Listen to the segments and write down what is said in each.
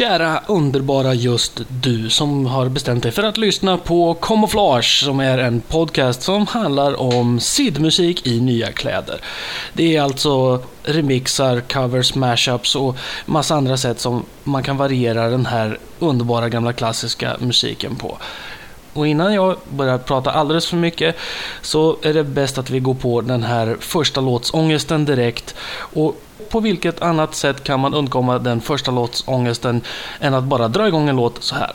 kära underbara just du som har bestämt dig för att lyssna på Camouflage som är en podcast som handlar om sidmusik i nya kläder. Det är alltså remixar, covers, mashups och massa andra sätt som man kan variera den här underbara gamla klassiska musiken på. Och innan jag börjar prata alldeles för mycket så är det bäst att vi går på den här första låtsångesten direkt. Och på vilket annat sätt kan man undkomma den första låtsångesten än att bara dra igång en låt så här.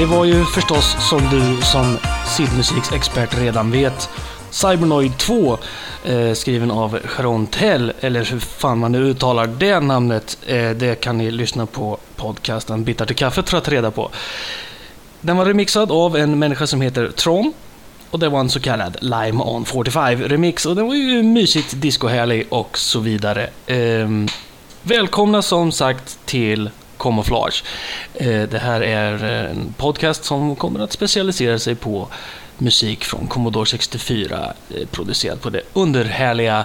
Det var ju förstås som du som sidmusiksexpert redan vet Cybernoid 2 eh, skriven av Sharon Tell, eller hur fan man nu uttalar det namnet. Eh, det kan ni lyssna på podcasten Bitar till kaffet för att ta reda på. Den var remixad av en människa som heter Tron. Och det var en så kallad Lime on 45 remix och den var ju mysigt discohärlig och så vidare. Eh, välkomna som sagt till Camouflage. Eh, det här är eh, en podcast som kommer att specialisera sig på musik från Commodore 64 eh, producerad på det underhärliga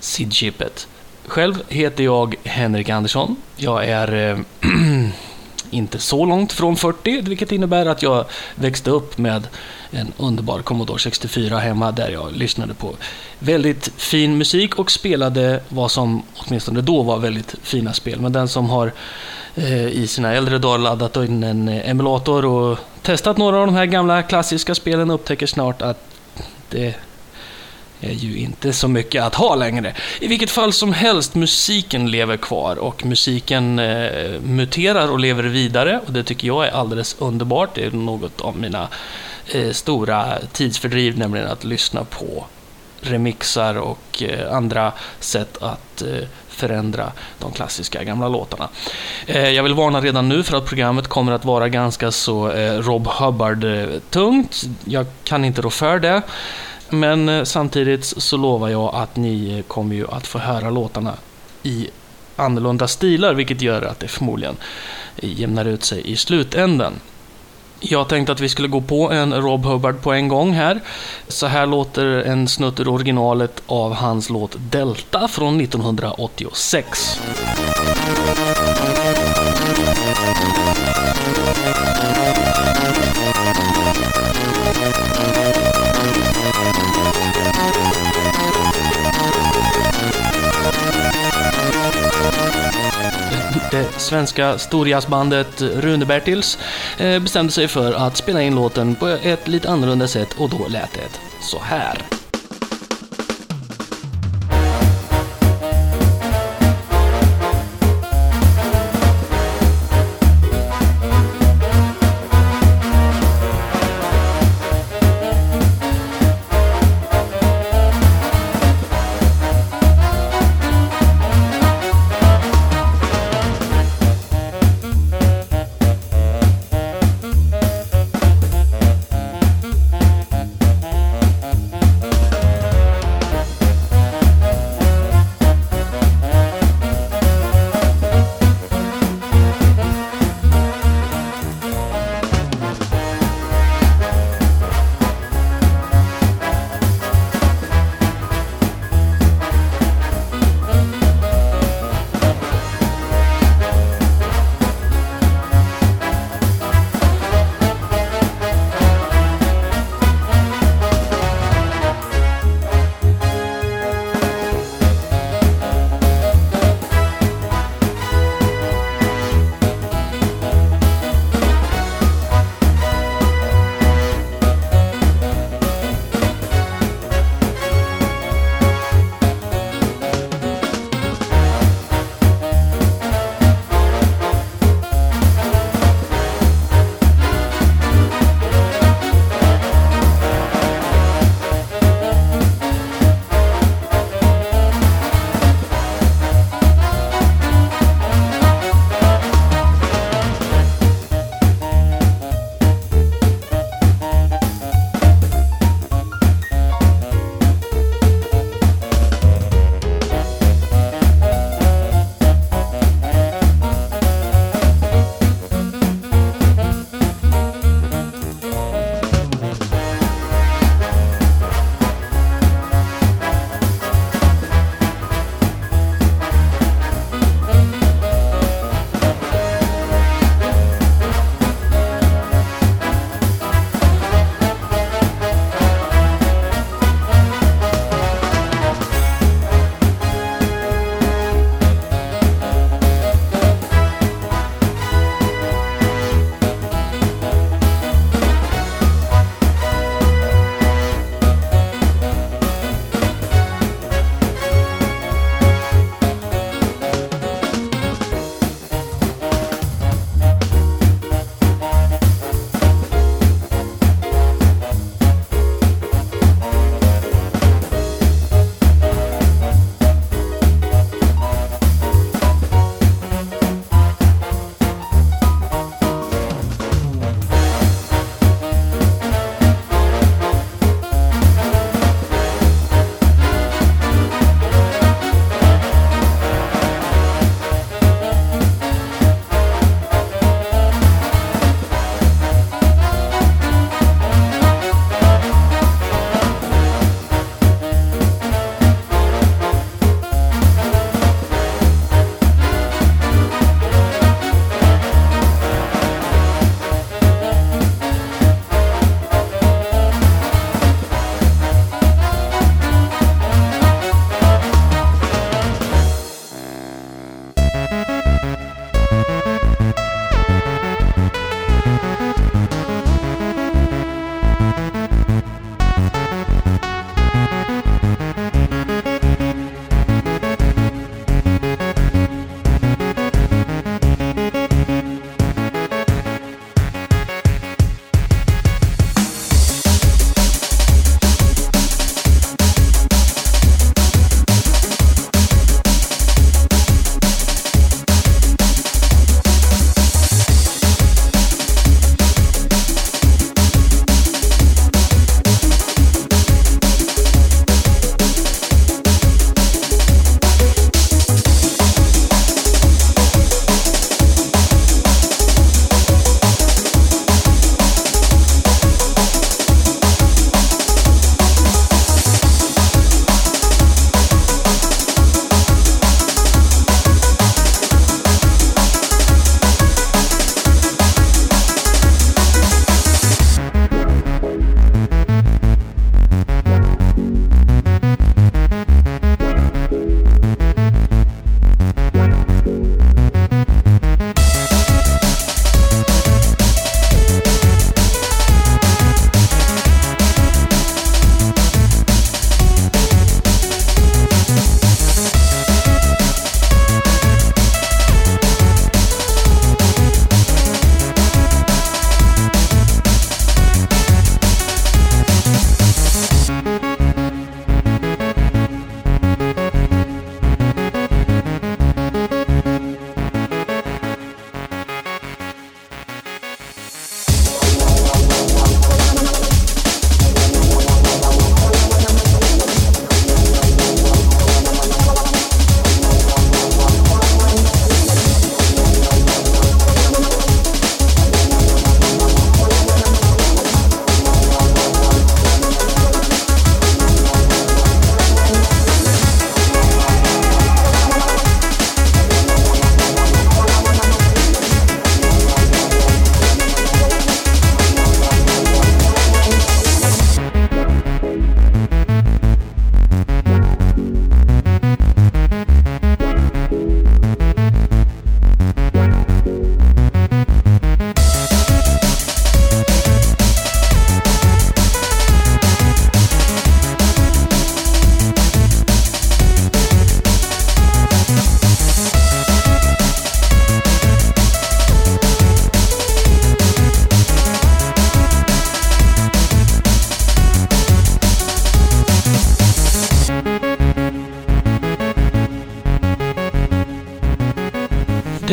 SID-chipet. Själv heter jag Henrik Andersson. Jag är inte så långt från 40, vilket innebär att jag växte upp med en underbar Commodore 64 hemma där jag lyssnade på väldigt fin musik och spelade vad som åtminstone då var väldigt fina spel. Men den som har eh, i sina äldre dagar laddat in en emulator och testat några av de här gamla klassiska spelen upptäcker snart att det är ju inte så mycket att ha längre. I vilket fall som helst, musiken lever kvar och musiken eh, muterar och lever vidare och det tycker jag är alldeles underbart. Det är något av mina eh, stora tidsfördriv, nämligen att lyssna på remixar och eh, andra sätt att eh, förändra de klassiska gamla låtarna. Eh, jag vill varna redan nu för att programmet kommer att vara ganska så eh, Rob Hubbard-tungt. Eh, jag kan inte rå för det. Men eh, samtidigt så lovar jag att ni eh, kommer ju att få höra låtarna i annorlunda stilar, vilket gör att det förmodligen jämnar ut sig i slutändan. Jag tänkte att vi skulle gå på en Rob Hubbard på en gång här. Så här låter en snutt ur originalet av hans låt Delta från 1986. Svenska storjazzbandet Rune-Bertils eh, bestämde sig för att spela in låten på ett lite annorlunda sätt och då lät det så här.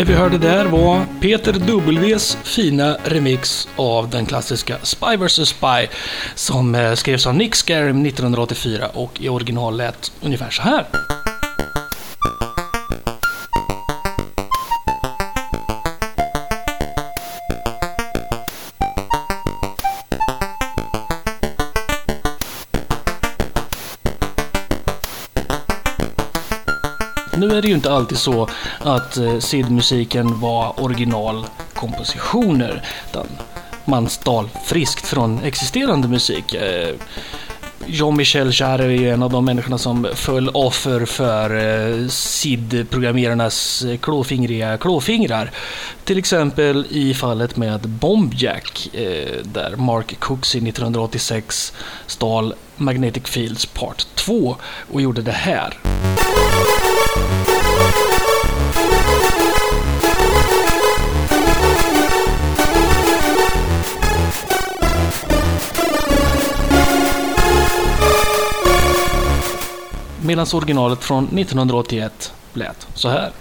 Vi hörde där var Peter W's fina remix av den klassiska Spy vs Spy som eh, skrevs av Nick Scarim 1984 och i original lät ungefär så här. Nu är det ju inte alltid så att eh, SID-musiken var originalkompositioner. Utan man stal friskt från existerande musik. Eh, Jean-Michel Jarre är ju en av de människorna som föll offer för eh, SID-programmerarnas eh, klåfingriga klåfingrar. Till exempel i fallet med Bombjack eh, där Mark Cooksey 1986 stal Magnetic Fields Part 2 och gjorde det här. Medan originalet från 1981 lät så här.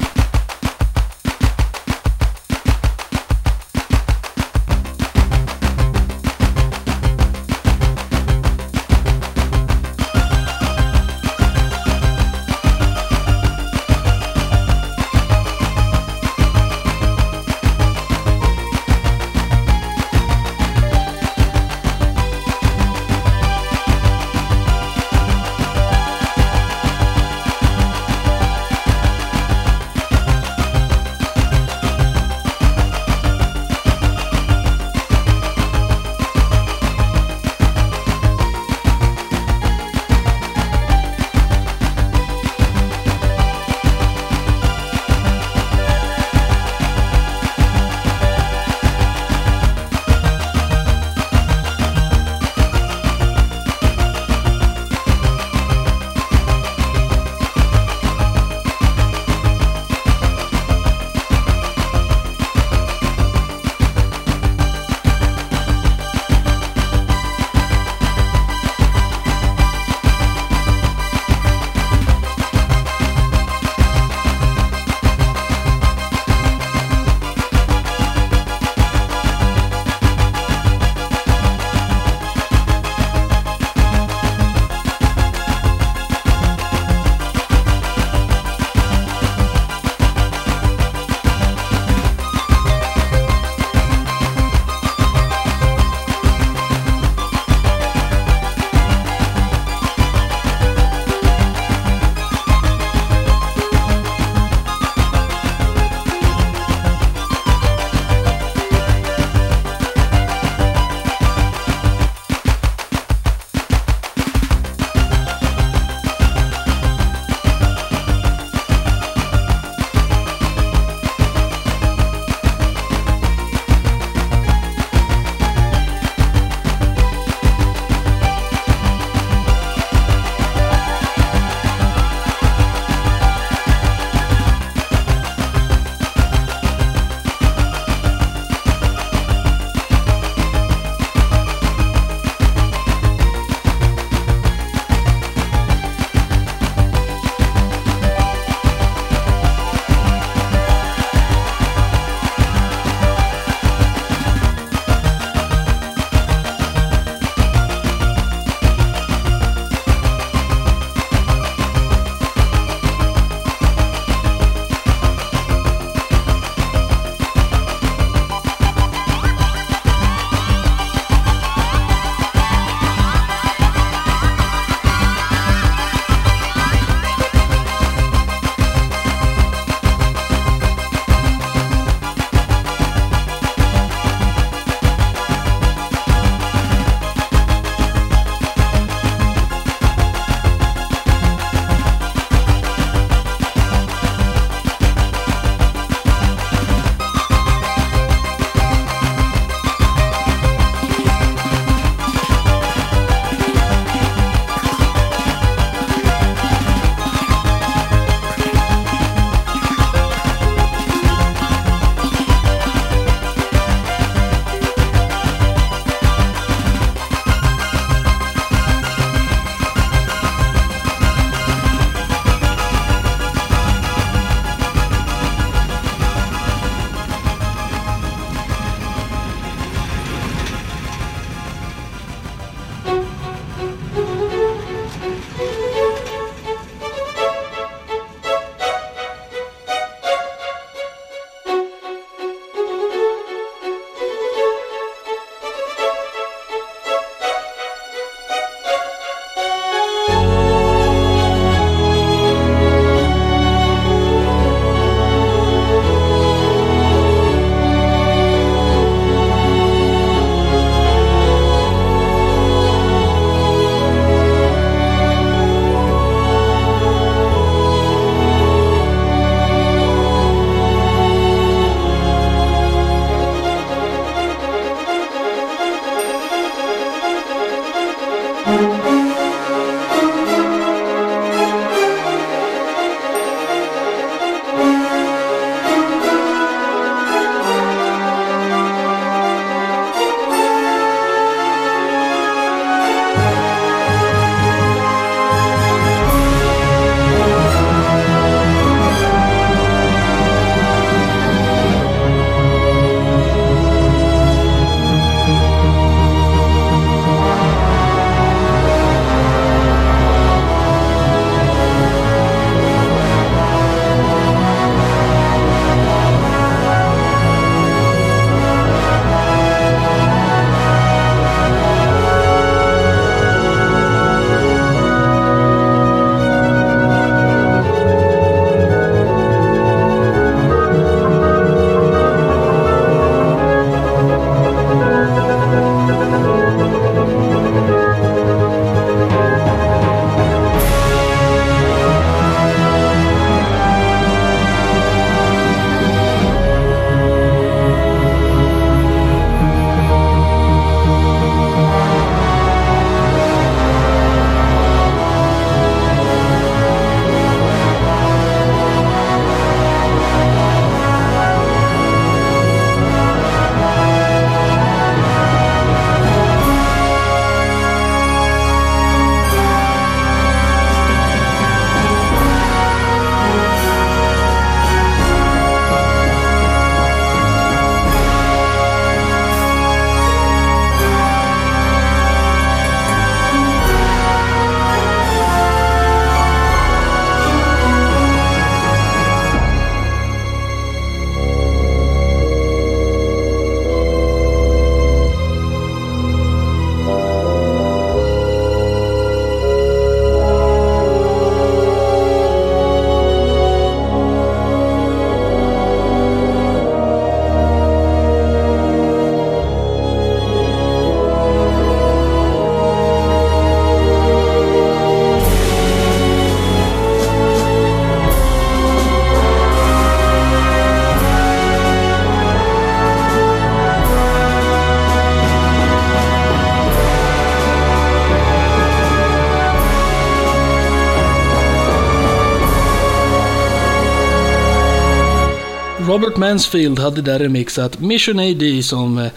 Robert Mansfield hade där remixat Mission AD som eh,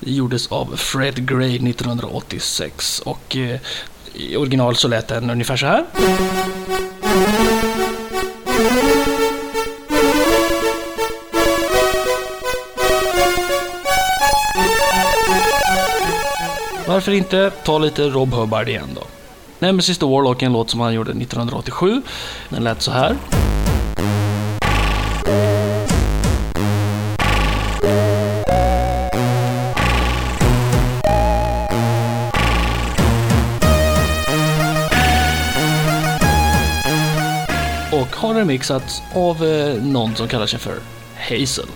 gjordes av Fred Gray 1986. Och eh, i original så lät den ungefär så här. Varför inte ta lite Rob Hubbard igen då? Nemesis the Warlock är en låt som han gjorde 1987. Den lät så här. Remixats av eh, någon som kallar sig för Hazel.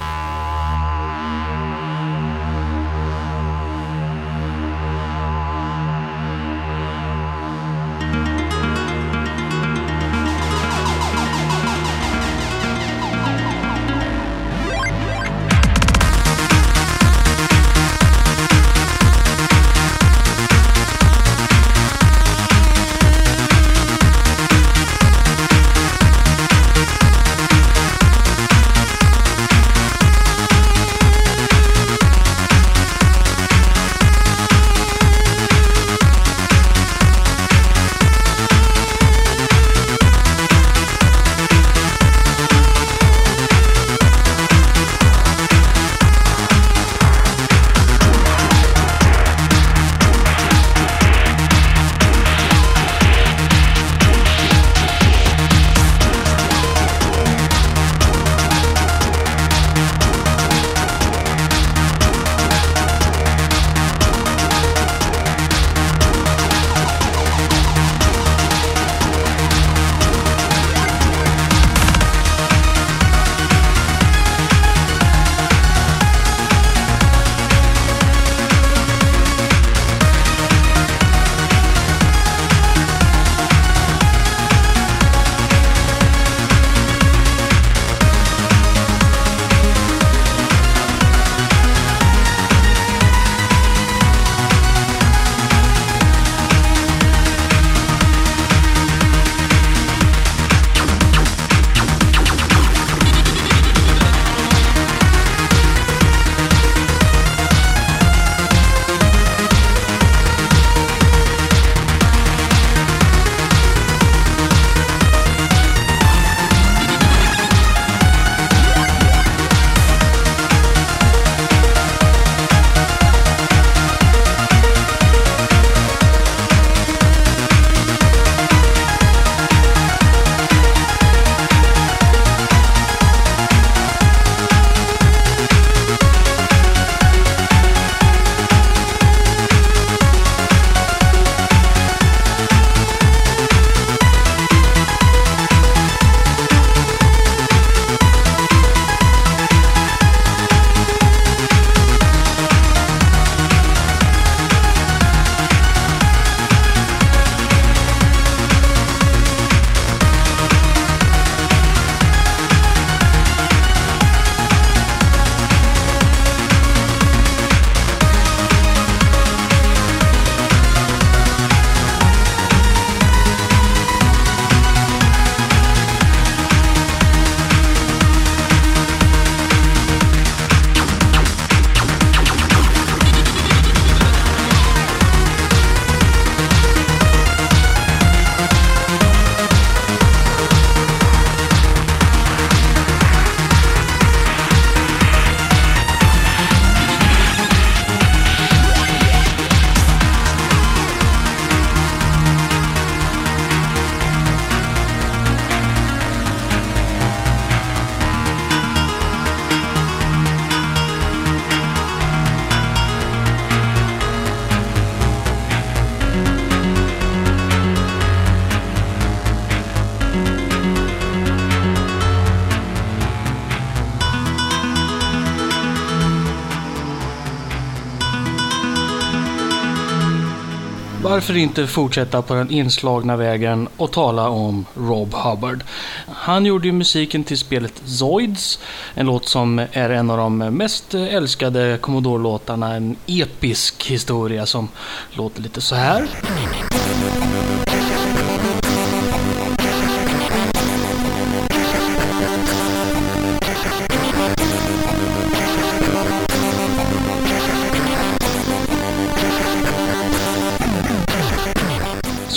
Varför inte fortsätta på den inslagna vägen och tala om Rob Hubbard. Han gjorde ju musiken till spelet Zoids, en låt som är en av de mest älskade Commodore-låtarna, en episk historia som låter lite så här.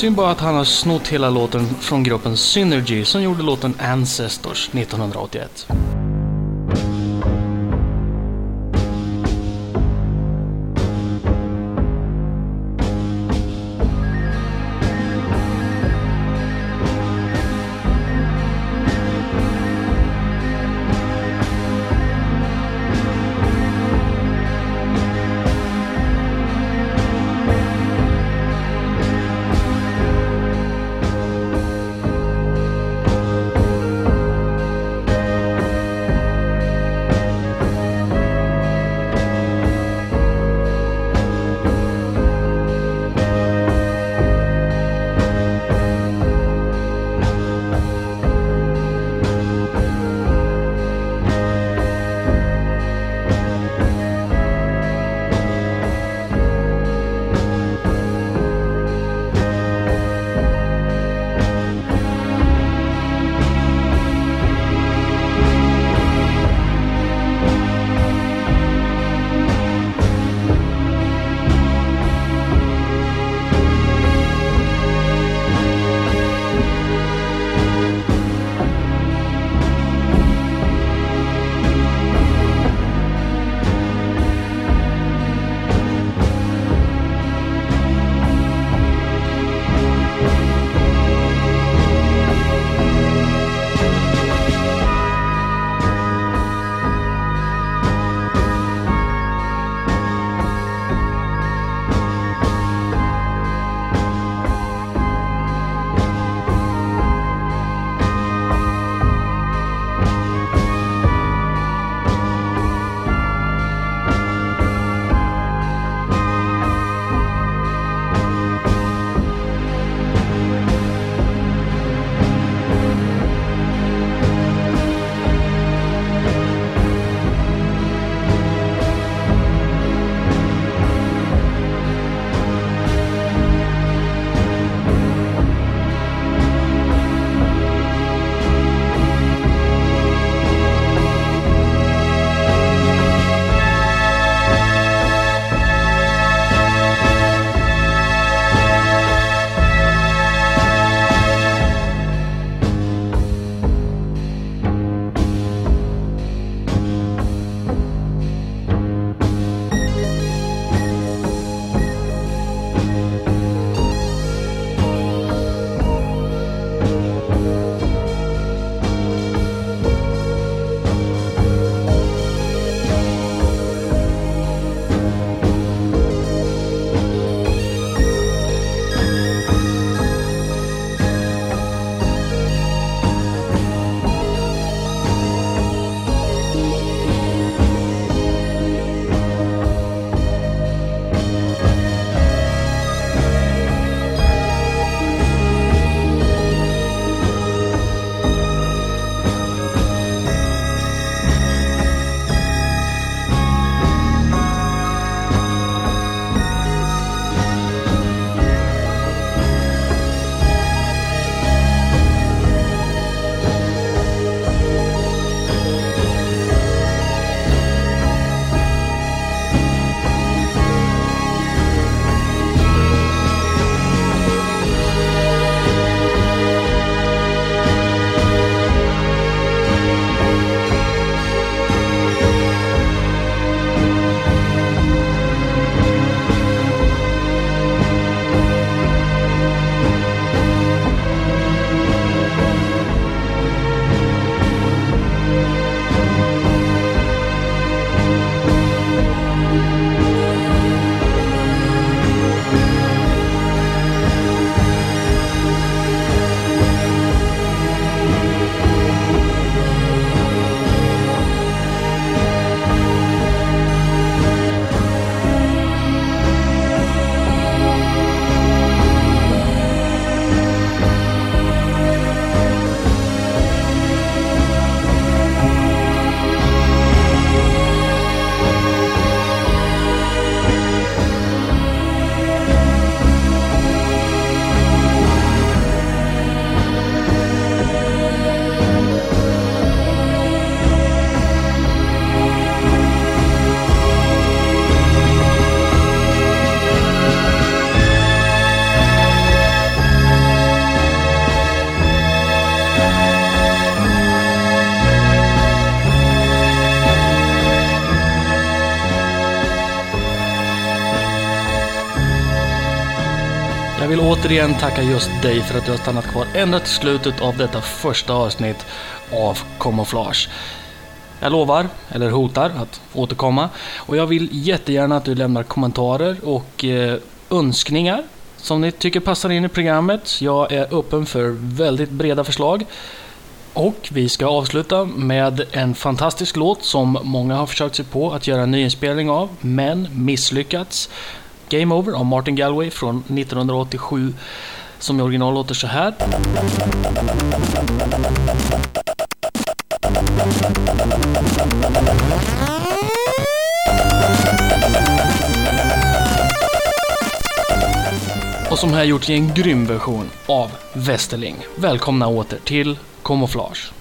Synd bara att han har snott hela låten från gruppen Synergy som gjorde låten Ancestors 1981. Återigen tacka just dig för att du har stannat kvar ända till slutet av detta första avsnitt av Camouflage. Jag lovar, eller hotar, att återkomma. Och jag vill jättegärna att du lämnar kommentarer och eh, önskningar som ni tycker passar in i programmet. Jag är öppen för väldigt breda förslag. Och vi ska avsluta med en fantastisk låt som många har försökt sig på att göra en nyinspelning av, men misslyckats. Game Over av Martin Galway från 1987 som i original låter så här. Och som här gjorts i en grym version av Westerling. Välkomna åter till Camouflage.